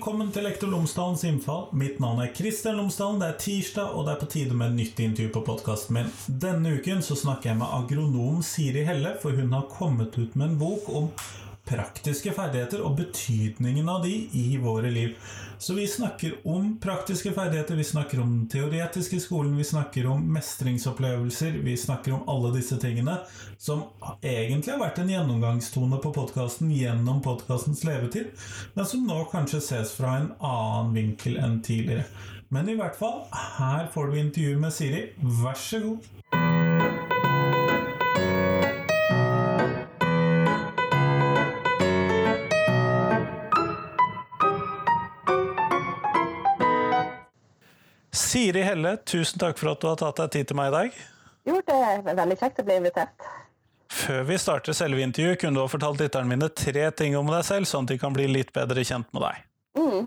Velkommen til Lektor Lomsdalens innfall. Mitt navn er Kristian Lomsdalen. Det er tirsdag, og det er på tide med et nytt intervju på podkasten min. Denne uken så snakker jeg med agronom Siri Helle, for hun har kommet ut med en bok om praktiske ferdigheter og betydningen av de i våre liv. Så vi snakker om praktiske ferdigheter, vi snakker om den teoretiske skolen, vi snakker om mestringsopplevelser, vi snakker om alle disse tingene som egentlig har vært en gjennomgangstone på podkasten gjennom podkastens levetid, men som nå kanskje ses fra en annen vinkel enn tidligere. Men i hvert fall, her får du intervju med Siri. Vær så god. Siri Helle, tusen takk for at du har tatt deg tid til meg i dag. Jo, det er veldig kjekt å bli invitert. Før vi starter selve intervjuet, kunne du ha fortalt lytterne mine tre ting om deg selv, sånn at de kan bli litt bedre kjent med deg. Mm.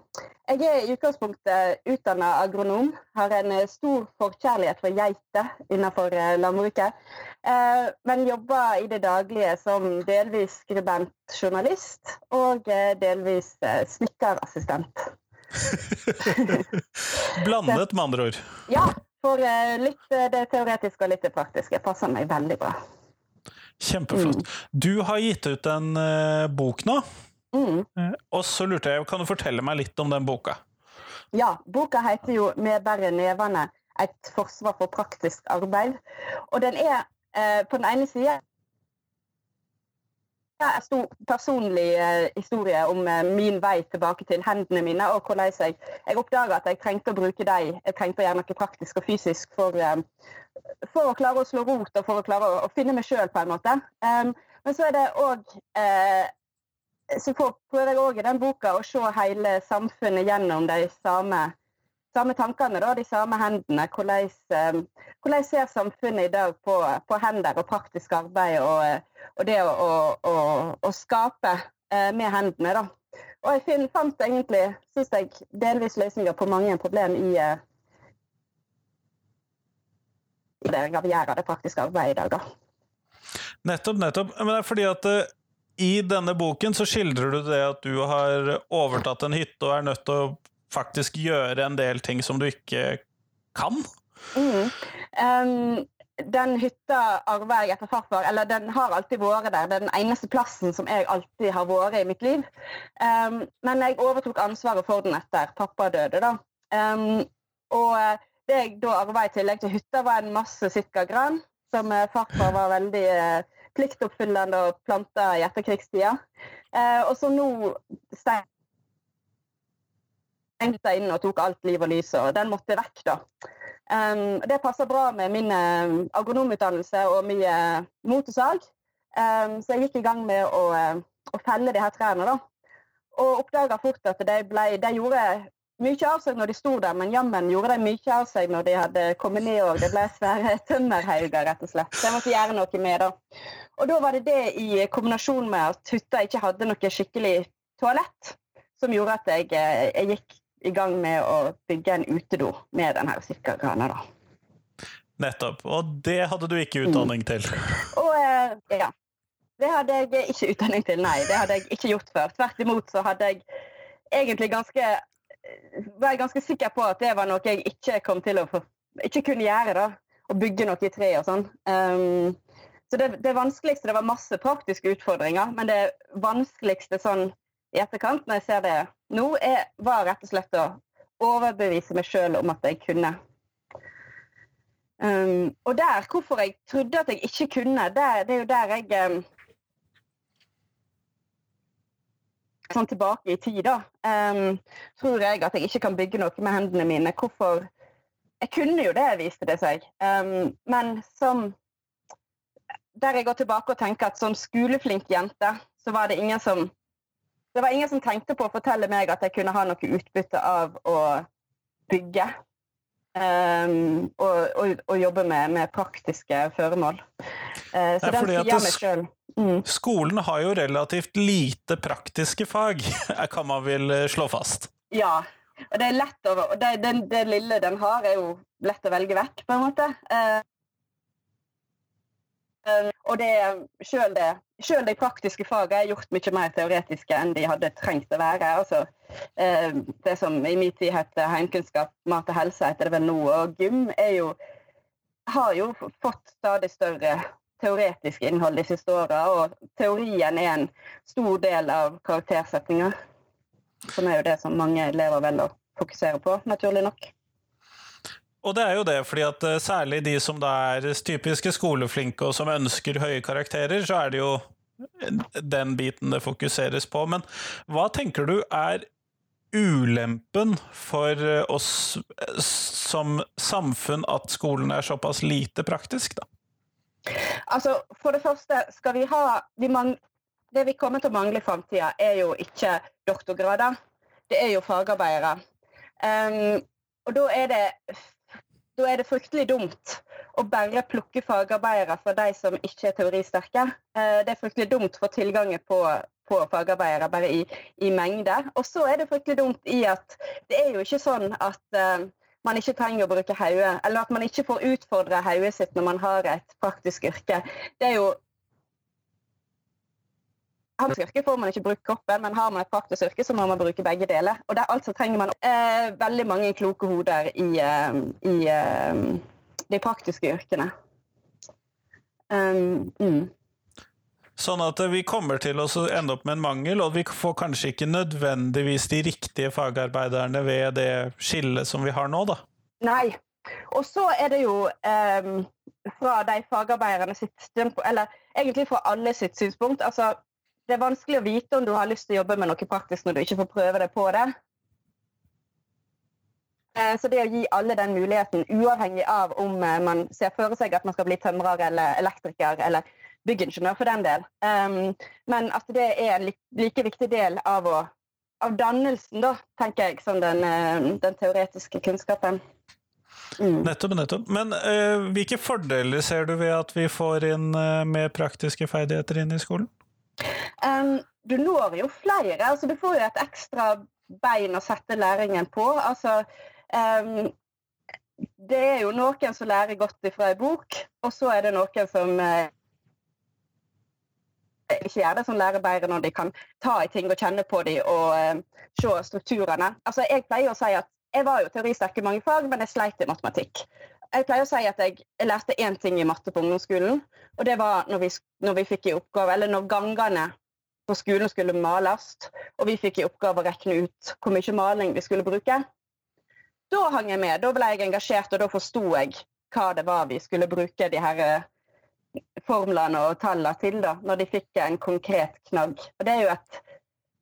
Jeg er i utgangspunktet utdanna agronom. Har en stor forkjærlighet for geiter innenfor eh, landbruket. Eh, men jobber i det daglige som delvis skribent-journalist og eh, delvis snekkerassistent. Blandet, med andre ord. Ja. For litt det teoretiske og litt det praktiske passer meg veldig bra. Kjempeflott. Mm. Du har gitt ut en uh, bok nå. Mm. Og så lurte jeg, Kan du fortelle meg litt om den boka? Ja, boka heter jo 'Med bare nevene et forsvar for praktisk arbeid'. Og den er eh, på den ene sida en stor personlig eh, historie om eh, min vei tilbake til hendene mine. Og hvordan jeg, jeg oppdaga at jeg trengte å bruke dem. Jeg trengte å gjøre noe praktisk og fysisk for, eh, for å klare å slå rot og for å klare å, å finne meg sjøl, på en måte. Um, men så er det òg eh, Så prøver jeg òg i den boka å se hele samfunnet gjennom de samme samme tankene, da, de samme hendene. Hvordan, eh, hvordan ser samfunnet i dag på, på hender og praktisk arbeid og, og det å, å, å, skape eh, med hendene. da. Og jeg finn, fant egentlig, syns jeg, delvis løsninger på mange problemer i, eh, av av det praktiske arbeidet i dag. da. Nettopp, nettopp. Men det er fordi at i denne boken så skildrer du det at du har overtatt en hytte og er nødt til å faktisk gjøre en del ting som du ikke kan? Mm. Um, den hytta arver jeg etter farfar, eller den har alltid vært der. Det er den eneste plassen som jeg alltid har vært i mitt liv. Um, men jeg overtok ansvaret for den etter pappa døde. da. Um, og det jeg da arva i tillegg til hytta, var en masse sitkagran, som eh, farfar var veldig uh, pliktoppfyllende og planta i etterkrigstida. Uh, og så nå stein stengte inn og tok alt liv og lys, og den måtte vekk. da. Um, det passer bra med min uh, agronomutdannelse og mye motorsag. Um, så jeg gikk i gang med å, uh, å felle de her trærne. da. Og oppdaga fort at de, ble, de, gjorde mye av seg når de sto der, men jammen gjorde de mye av seg når de hadde kommet ned og det ble svære tømmerhauger, rett og slett. Så jeg måtte gjøre noe med det. Og da var det det i kombinasjon med at hytta ikke hadde noe skikkelig toalett, som gjorde at jeg, eh, jeg gikk i gang med å bygge en utedo med denne sikkerkrana. Nettopp. Og det hadde du ikke utdanning mm. til? Og, eh, ja. Det hadde jeg ikke utdanning til, nei. Det hadde jeg ikke gjort før. Tvert imot så hadde jeg egentlig ganske var jeg ganske sikker på at det var noe jeg ikke kom til å få, ikke kunne gjøre. da, Å bygge noe i tre og sånn. Um, så det, det, vanskeligste Det var masse praktiske utfordringer, men det vanskeligste sånn i etterkant, når jeg ser det nå, er, var rett og slett å overbevise meg sjøl om at jeg kunne. Um, og der, hvorfor jeg trodde at jeg ikke kunne, det, det er jo der jeg um, Sånn tilbake i tid, da. Um, tror jeg at jeg ikke kan bygge noe med hendene mine. Hvorfor Jeg kunne jo det, viste det seg. Um, men som Der jeg går tilbake og tenker at som skoleflink jente, så var det ingen som det var ingen som tenkte på å fortelle meg at jeg kunne ha noe utbytte av å bygge. Um, og, og, og, jobbe med, med praktiske føremål. Uh, så den sier meg sjøl. Mm. Skolen har jo relativt lite praktiske fag, kan man vel eh, slå fast? Ja. Og det er lett å, det, det, det, lille den har, er jo lett å velge vekk, på en måte. Uh, og det, selv, det, selv de praktiske fagene er gjort mye mer teoretiske enn de hadde trengt å være. Altså, um, det som i min tid het heimkunnskap, mat og helse, heter det vel nå, og gym, jo, har jo fått stadig større teoretisk innhold de siste åra. Og teorien er en stor del av karaktersetninga. som er jo det som mange elever velger å fokusere på, naturlig nok. Og det er jo det, fordi at eh, særlig de som da er typiske skoleflinke og som ønsker høye karakterer, så er det jo den biten det fokuseres på. Men hva tenker du er ulempen for eh, oss eh, som samfunn at skolen er såpass lite praktisk, da? Altså, For det første skal vi ha vi Det vi kommer til å mangle i framtida, er jo ikke doktorgrader. Det er jo fagarbeidere. Um, og da er det da er det fryktelig dumt å bare plukke fagarbeidere fra de som ikke er teoristerke. Eh, det er fryktelig dumt for tilgangen på, på fagarbeidere bare i, i mengde. Og så er det fryktelig dumt i at det er jo ikke sånn at uh, man ikke trenger å bruke hodet, eller at man ikke får utfordre hodet sitt når man har et praktisk yrke. Det er jo man yrke får man ikke bruke kroppen, men har man et praktisk yrke, så må man bruke begge deler. Og der altså trenger man eh, veldig mange kloke hoder i, eh, i eh, de praktiske yrkene. Um, mm. Sånn at vi kommer til å ende opp med en mangel, og vi får kanskje ikke nødvendigvis de riktige fagarbeiderne ved det skillet som vi har nå, da? Nei. Og så er det jo um, fra de fagarbeiderne sitt eller egentlig fra alle sitt synspunkt altså det er vanskelig å vite om du har lyst til å jobbe med noe praktisk når du ikke får prøve deg på det. Eh, så det å gi alle den muligheten, uavhengig av om eh, man ser for seg at man skal bli tømrer eller elektriker eller byggingeniør for den del, ehm, men at det er en like viktig del av, å, av dannelsen, da, tenker jeg, som den, eh, den teoretiske kunnskapen. Mm. Nettopp, nettopp. Men uh, hvilke fordeler ser du ved at vi får inn uh, mer praktiske ferdigheter inn i skolen? Um, du når jo flere. altså Du får jo et ekstra bein å sette læringen på. altså um, Det er jo noen som lærer godt ifra ei bok, og så er det noen som uh, ikke gjør det, som lærer bedre når de kan ta i ting og kjenne på dem og uh, se strukturene. Altså, Jeg pleier å si at jeg var jo teoristerk i mange fag, men jeg sleit i matematikk jeg pleier å si at jeg, jeg lærte én ting i matte på ungdomsskolen. Og det var når vi, når vi fikk i oppgave, eller når gangene på skolen skulle males, og vi fikk i oppgave å regne ut hvor mye maling vi skulle bruke. Da hang jeg med. Da ble jeg engasjert, og da forsto jeg hva det var vi skulle bruke de her eh, formlene og tallene til, da, når de fikk en konkret knagg. Og Det er jo et,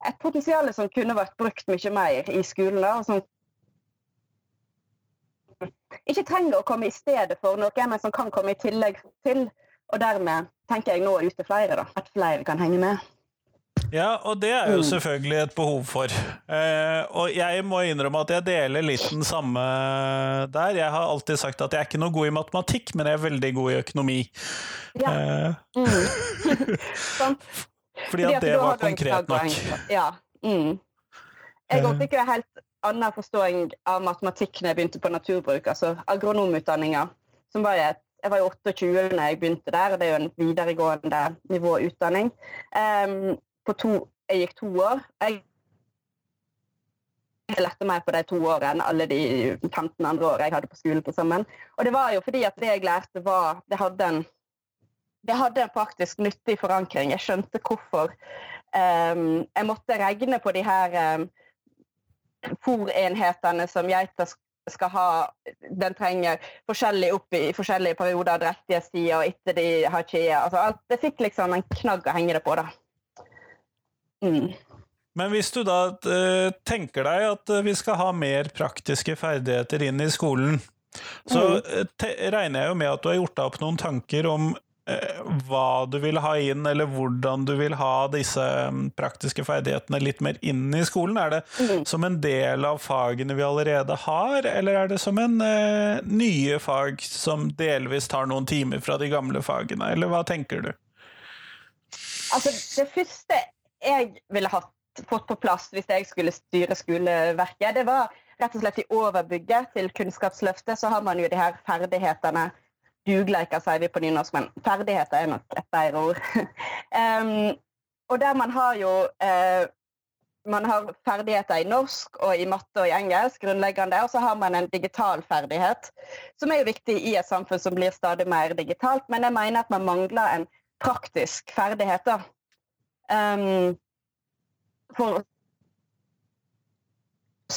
et potensial som kunne vært brukt mye mer i skolen, da, og som ikke trenger å komme i stedet for noe, men som kan komme i tillegg til. Og dermed tenker jeg nå ut til flere, da. At flere kan henge med. Ja, og det er jo mm. selvfølgelig et behov for. Eh, og jeg må innrømme at jeg deler litt den samme der. Jeg har alltid sagt at jeg er ikke noe god i matematikk, men jeg er veldig god i økonomi. Ja. Eh. Mm. Fordi at det var konkret nok. Ja. Mm. Jeg fikk ikke helt annen forståing av matematikk når jeg begynte på naturbruk, altså agronomutdanninga. som var jeg, jeg var jo 28 da jeg begynte der, og det er jo en videregående nivå utdanning. Um, to, jeg gikk to år. Jeg lærte mer på de to årene enn alle de 15 andre årene jeg hadde på skolen til sammen. Og det var jo fordi at det jeg lærte, var Det hadde en, det hadde en praktisk nyttig forankring. Jeg skjønte hvorfor. Um, jeg måtte regne på de her um, fòrenhetene som geita skal ha, den trenger forskjellig opp i forskjellige perioder av og etter de har kjea. Altså, alt, det fikk liksom en knagg å henge det på, da. Mm. Men hvis du da uh, tenker deg at uh, vi skal ha mer praktiske ferdigheter inn i skolen, så uh, regner jeg jo med at du har gjort deg opp noen tanker om Eh, hva du vil ha inn, eller hvordan du vil ha disse mm, praktiske ferdighetene litt mer inn i skolen? Er det mm. som en del av fagene vi allerede har, eller er det som en eh, nye fag som delvis tar noen timer fra de gamle fagene, eller hva tenker du? Altså, det første jeg ville hatt, fått på plass hvis jeg skulle styre skoleverket, det var rett og slett i overbygget til Kunnskapsløftet så har man jo de her ferdighetene dugleiker, sier vi på nynorsk, men ferdigheter er nok et bedre ord. um, og der man har jo uh, man har ferdigheter i norsk og i matte og i engelsk, grunnleggende, og så har man en digital ferdighet, som er jo viktig i et samfunn som blir stadig mer digitalt. Men jeg mener at man mangler en praktisk ferdighet. da. Um, for,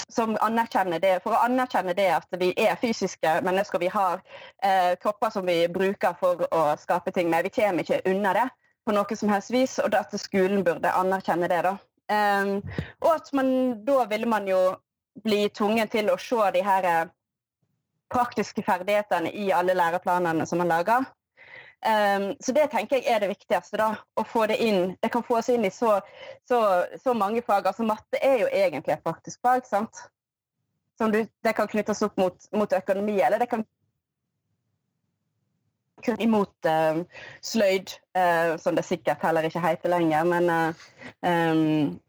som anerkjenner det, for å anerkjenne det at vi er fysiske mennesker. Vi har eh, kropper som vi bruker for å skape ting med. Vi kommer ikke unna det på noe som helst vis, og at skolen burde anerkjenne det. da. Um, og at man da ville man jo bli tvunget til å se de her eh, praktiske ferdighetene i alle læreplanene som man lager. Um, så det tenker jeg er det viktigste. da, å få Det inn. Det kan fås inn i så, så, så, mange fag. altså Matte er jo egentlig et praktisk fag. sant? Som du, det kan knyttes opp mot, mot økonomi, eller det kan imot uh, sløyd, uh, som det sikkert heller ikke heter lenger. Men uh, um,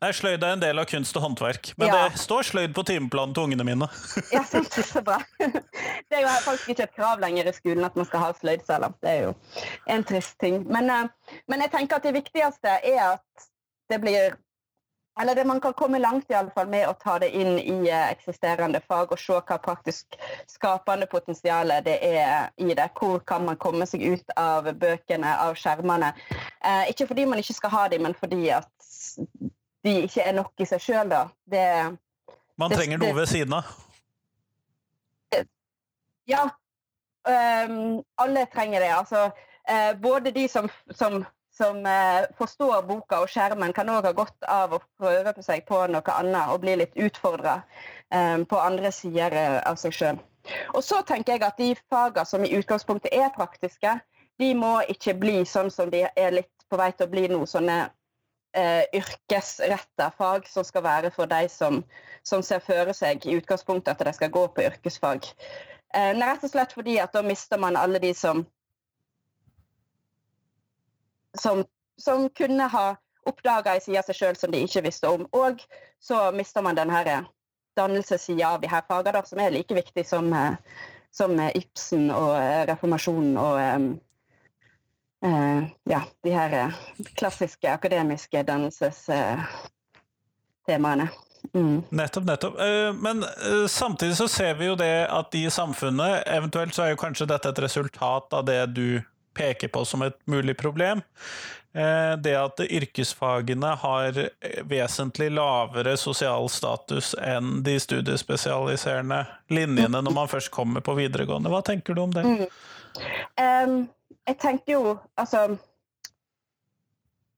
Nei, Sløyd er en del av kunst og håndverk, men ja. det står sløyd på timeplanen til ungene mine. ja, så bra. Det er jo faktisk ikke et krav lenger i skolen at man skal ha sløydsaler. Det er jo en trist ting. Men, men jeg tenker at det viktigste er at det blir eller det, man kan komme langt i alle fall med å ta det inn i eh, eksisterende fag og se hva praktisk skapende potensial det er i det. Hvor kan man komme seg ut av bøkene, av skjermene. Eh, ikke fordi man ikke skal ha dem, men fordi at de ikke er nok i seg sjøl, da. Det, man trenger det, noe ved siden av? Ja. Um, alle trenger det. Altså, uh, både de som, som som uh, forstår boka og skjermen, kan òg ha godt av å prøve på seg på noe annet og bli litt utfordra um, på andre sider eh, av seg sjøl. Og så tenker jeg at de fagene som i utgangspunktet er praktiske, de må ikke bli sånn som de er litt på vei til å bli nå. sånne eh, yrkesretta fag som skal være for de som, som ser føre seg i utgangspunktet at de skal gå på yrkesfag. Eh, rett og slett fordi at da mister man alle de som som, som kunne ha oppdaga ei side av seg sjøl som de ikke visste om. Og så mister man denne dannelsessida av de her fagene, som er like viktig som, eh, som Ibsen og eh, reformasjonen og ja, de her klassiske akademiske dannelsestemaene. Mm. Nettopp, nettopp. Men samtidig så ser vi jo det at i samfunnet, eventuelt så er jo kanskje dette et resultat av det du peker på som et mulig problem. Eh, det at yrkesfagene har vesentlig lavere sosial status enn de studiespesialiserende linjene når man først kommer på videregående. Hva tenker du om det? Mm. Um, jeg tenker jo altså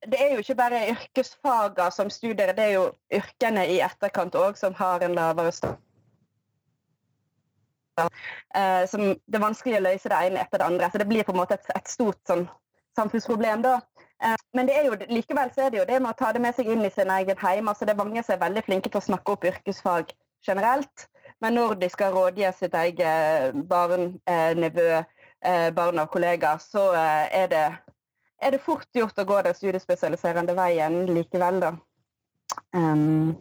det er jo ikke bare yrkesfagene som studerer, det er jo yrkene i etterkant òg som har en lavere status Uh, som det er vanskelig å løse det ene etter det andre. Så det blir på en måte et, et stort sånn, samfunnsproblem da. Uh, men det er jo, likevel så er det jo det med å ta det med seg inn i sin egen heim. Altså, det er mange som er veldig flinke til å snakke opp yrkesfag generelt. Men når de skal rådgi sitt eget barn, nevø, barn og kollegaer, så er det, er det fort gjort å gå den studiespesialiserende veien likevel, da. Um,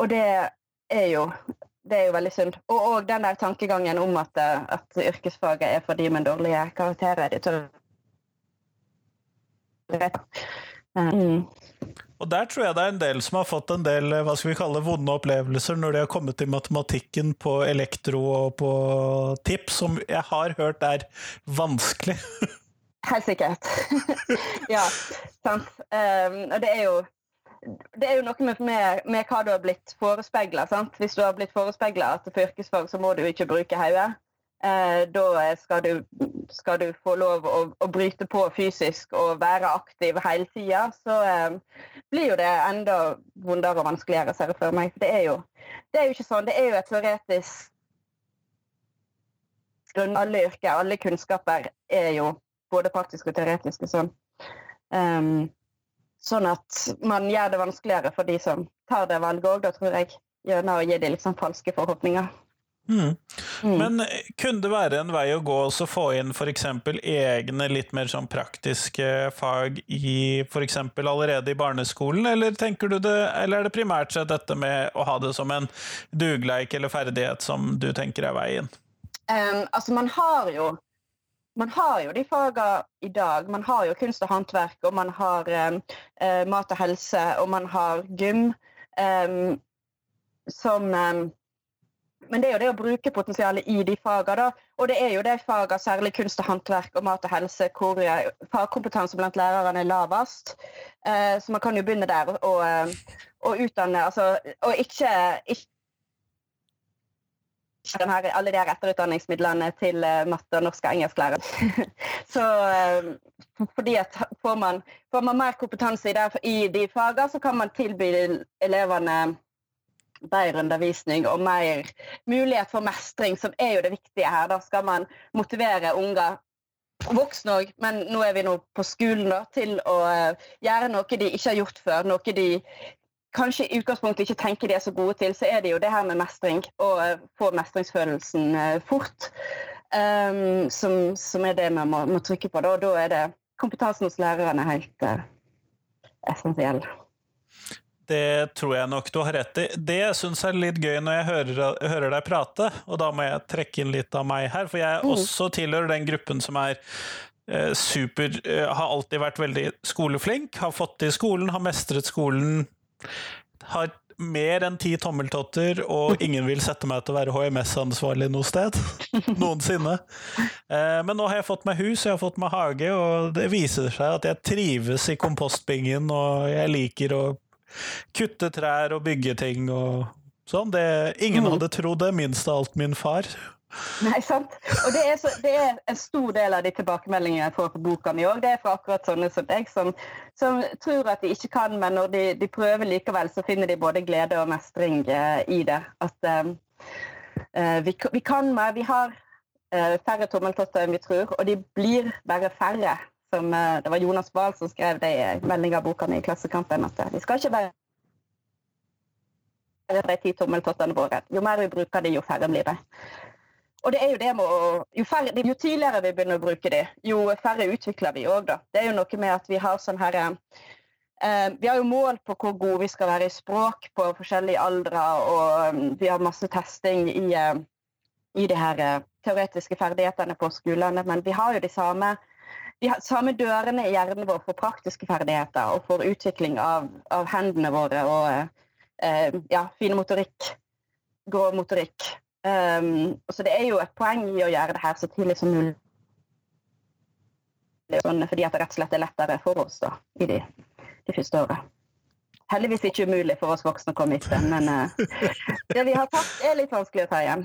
og det er jo det er jo veldig synd. Og, og den der tankegangen om at, eh, at yrkesfaget er for de med dårlige karakterer. De tør mm. Og der tror jeg det er en del som har fått en del hva skal vi kalle vonde opplevelser når de har kommet til matematikken på elektro og på tips, som jeg har hørt er vanskelig. Helt sikkert. ja, sant. Um, og det er jo det er jo noe med, med, med hva du har blitt forespeila. Hvis du har blitt forespeila at på yrkesfag så må du ikke bruke hodet, eh, da skal du, skal du, få lov å, å, bryte på fysisk og være aktiv hele tida, så eh, blir jo det enda vondere og vanskeligere, ser jeg for meg. Det er, jo, det er jo ikke sånn. Det er jo et teoretisk grunn. Alle yrker, alle kunnskaper er jo både praktiske og teoretiske sånn. Um, Sånn at man gjør det vanskeligere for de som tar det valget òg, da tror jeg. Gjennom å gi dem liksom falske forhåpninger. Mm. Mm. Men kunne det være en vei å gå å få inn f.eks. egne litt mer sånn praktiske fag i f.eks. allerede i barneskolen, eller tenker du det, eller er det primært sett dette med å ha det som en dugleik eller ferdighet som du tenker er veien? Um, altså man har jo man har jo de fagene i dag. Man har jo kunst og håndverk, og man har eh, mat og helse, og man har gym. um, som eh, Men det er jo det å bruke potensialet i de fagene, da. Og det er jo de fagene, særlig kunst og håndverk og mat og helse, hvor fagkompetanse blant lærerne er lavest. så man kan jo begynne der og, og utdanne altså, Og ikke, ikke her, alle de her etterutdanningsmidlene til matte- matte, norsk og engelsklærer. så uh, fordi at får man, får man, mer kompetanse i, der, i de fagene, så kan man tilby elevene bedre undervisning og mer mulighet for mestring, som er jo det viktige her. Da skal man motivere unger voksne òg, men nå er vi nå på skolen da, til å uh, gjøre noe de ikke har gjort før. Noe de kanskje i utgangspunktet ikke tenker de er så gode til, så er det jo det her med mestring. Å få mestringsfølelsen eh, fort. Um, som, som, er det vi må, må, trykke på. Da, da er det kompetansen hos lærerne helt uh, essensiell. Det tror jeg nok du har rett i. Det syns jeg er litt gøy når jeg hører, hører, deg prate, og da må jeg trekke inn litt av meg her, for jeg mm. også tilhører den gruppen som er eh, super eh, Har alltid vært veldig skoleflink, har fått til skolen, har mestret skolen har mer enn ti tommeltotter, og ingen vil sette meg til å være HMS-ansvarlig noe sted. Noensinne. Eh, men nå har jeg fått meg hus, jeg har fått meg hage, og det viser seg at jeg trives i kompostbingen, og jeg liker å kutte trær og bygge ting og sånn. Det, ingen mm. hadde trodd det, minst av alt min far. Nei, sant. Og det er, så, det er, en stor del av de tilbakemeldingene jeg får på boka mi òg. Det er fra akkurat sånne som deg, som, som, tror at de ikke kan, men når de, de, prøver likevel, så finner de både glede og mestring eh, i det. At eh, eh vi, vi, kan mer. Vi har eh, færre tommeltotter enn vi tror, og de blir bare færre. Som, eh, det var Jonas Wahl som skrev det i meldinga av boka i Klassekampen, at eh, de skal ikke være de ti tommeltottene våre. Jo mer vi bruker de, jo færre blir det. Og det er jo det med å, jo, færre, jo, tidligere vi begynner å bruke de, jo færre utvikler vi òg. Det er jo noe med at vi har sånn her eh, Vi har jo mål på hvor gode vi skal være i språk på forskjellige aldre, og vi har masse testing i, i de her teoretiske ferdighetene på skolene, men vi har jo de samme de har samme dørene i hjernen vår for praktiske ferdigheter og for utvikling av, av hendene våre og eh, ja, fine motorikk, grå motorikk. Um, så det er jo et poeng i å gjøre det her så tidlig som mulig. Sånn, fordi at det rett og slett er lettere for oss da, i de, de første åra. Heldigvis ikke umulig for oss voksne å komme etter, men uh, det vi har tatt, er litt vanskelig å ta igjen.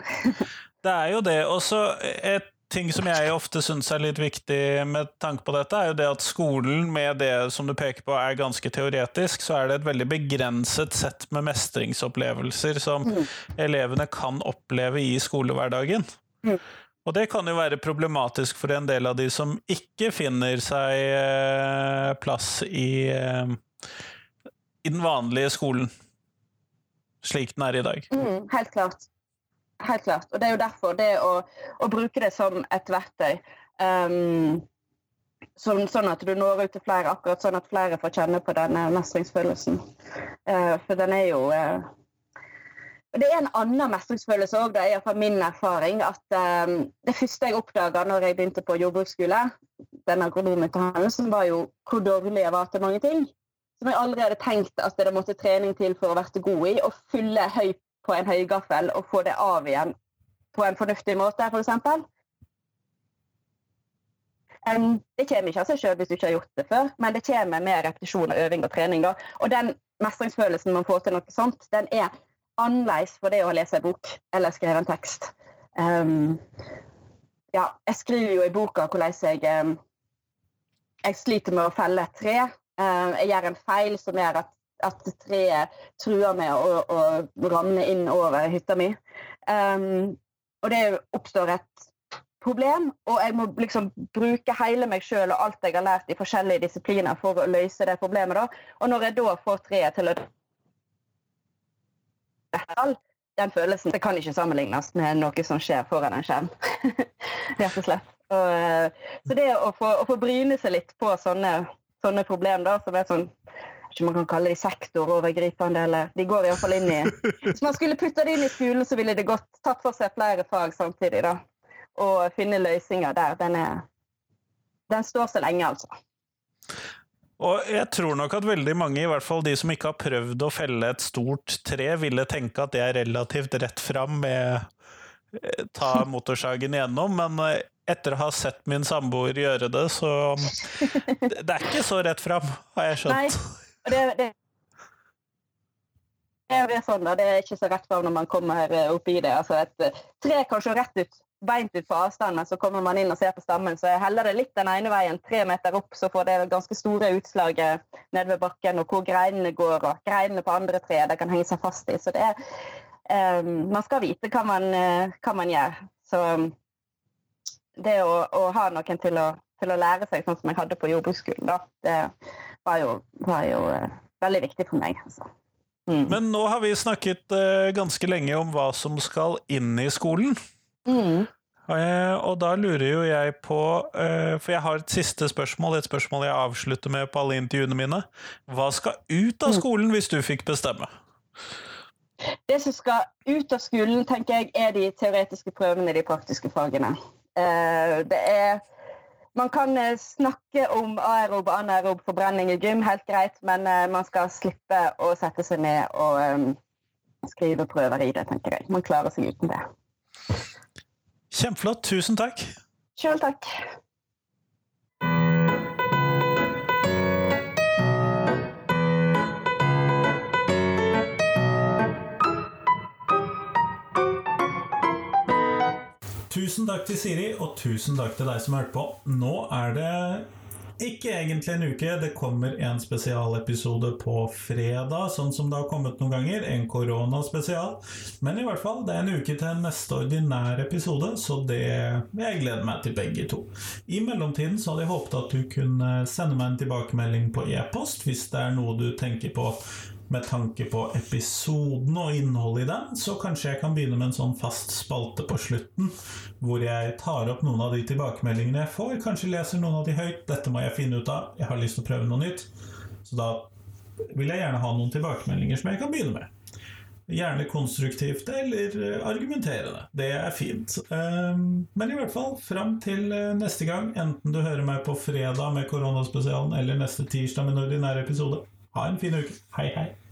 det er jo det. Og så et ting som jeg ofte syns er litt viktig med tanke på dette, er jo det at skolen, med det som du peker på er ganske teoretisk, så er det et veldig begrenset sett med mestringsopplevelser som mm. elevene kan oppleve i skolehverdagen. Mm. Og det kan jo være problematisk for en del av de som ikke finner seg eh, plass i, eh, i den vanlige skolen, slik den er i dag. Mm, helt klart. Helt klart. Og det er jo derfor det å, å bruke det som et verktøy. Um, sånn, sånn, at du når ut til flere, akkurat sånn at flere får kjenne på denne mestringsfølelsen. Uh, for den er jo uh, Det er en annen mestringsfølelse òg, det er iallfall min erfaring. At um, det første jeg oppdaga når jeg begynte på jordbruksskole, den agronomutdannelsen, var jo hvor dårlig jeg var til mange ting. Som jeg aldri hadde tenkt at det måtte trening til for å være god i. og fylle høy på en høygaffel og få det av igjen på en fornuftig måte, f.eks. For um, det kommer ikke av seg sjøl hvis du ikke har gjort det før, men det kommer med repetisjon og øving og trening. Og den mestringsfølelsen man får til noe sånt, den er annerledes for det å lese en bok eller skrive en tekst. Um, ja, jeg skriver jo i boka hvordan jeg, um, jeg sliter med å felle et tre. Uh, jeg gjør en feil som gjør at at treet truer med å, å ramle inn over hytta mi. Um, og det oppstår et problem, og jeg må liksom bruke hele meg sjøl og alt jeg har lært i forskjellige disipliner for å løse det problemet. Da. Og når jeg da får treet til å den følelsen det kan ikke sammenlignes med noe som skjer foran en skjerm. Rett og slett. Og, eh, så det å få, å få, bryne seg litt på sånne, sånne problem da, som er sånn ikke man kan kalle de sektorovergripende, eller de går iallfall inn i Hvis man skulle putta det inn i skolen, så ville det gått tatt for seg flere fag samtidig, da. Og finne løsninger der. Den er, den står så lenge, altså. Og jeg tror nok at veldig mange, i hvert fall de som ikke har prøvd å felle et stort tre, ville tenke at det er relativt rett fram med eh, ta motorsagen igjennom, men eh, etter å ha sett min samboer gjøre det, så Det er ikke så rett fram, har jeg skjønt. Nei, det, det det er sånn. Det er ikke så rett fram når man kommer eh, opp i det. Altså, et tre kan se rett ut beint ut på avstanden, så kommer man inn og ser på stammen. Så jeg heller det litt den ene veien, tre meter opp, så får det ganske store utslag eh, nede ved bakken, og hvor greinene går, og greinene på andre tre det kan henge seg fast i. Så det er um, Man skal vite hva man, hva man gjør. Så det å, å, ha noen til å, til å, lære seg, sånn som jeg hadde på jordbruksskolen, da, det var jo, var jo uh, veldig viktig for meg. altså. Mm. Men nå har vi snakket uh, ganske lenge om hva som skal inn i skolen. Mm. Uh, og da lurer jo jeg på, uh, for jeg har et siste spørsmål, et spørsmål jeg avslutter med på alle intervjuene mine. Hva skal ut av mm. skolen hvis du fikk bestemme? Det som skal ut av skolen, tenker jeg, er de teoretiske prøvene i de praktiske fagene. Det er man kan snakke om aerob og anaerob forbrenning i gym, helt greit, men man skal slippe å sette seg ned og um, skrive prøver i det, tenker jeg. Man klarer seg uten det. Kjempeflott. Tusen takk. Sjøl takk. Tusen takk til Siri, og tusen takk til deg som hørte på. Nå er det ikke egentlig en uke, det kommer en spesialepisode på fredag, sånn som det har kommet noen ganger. En koronaspesial. Men i hvert fall, det er en uke til neste ordinær episode, så det jeg gleder meg til begge to. I mellomtiden så hadde jeg håpet at du kunne sende meg en tilbakemelding på e-post hvis det er noe du tenker på med tanke på episoden og innholdet i den, så kanskje jeg kan begynne med en sånn fast spalte på slutten, hvor jeg tar opp noen av de tilbakemeldingene jeg får. Kanskje leser noen av de høyt. Dette må jeg finne ut av. Jeg har lyst til å prøve noe nytt. Så da vil jeg gjerne ha noen tilbakemeldinger som jeg kan begynne med. Gjerne konstruktivt eller argumenterende. Det er fint. Ehm, men i hvert fall, fram til eh, neste gang, enten du hører meg på fredag med koronaspesialen eller neste tirsdag med en ordinær episode, ha en fin uke. Hei, hei.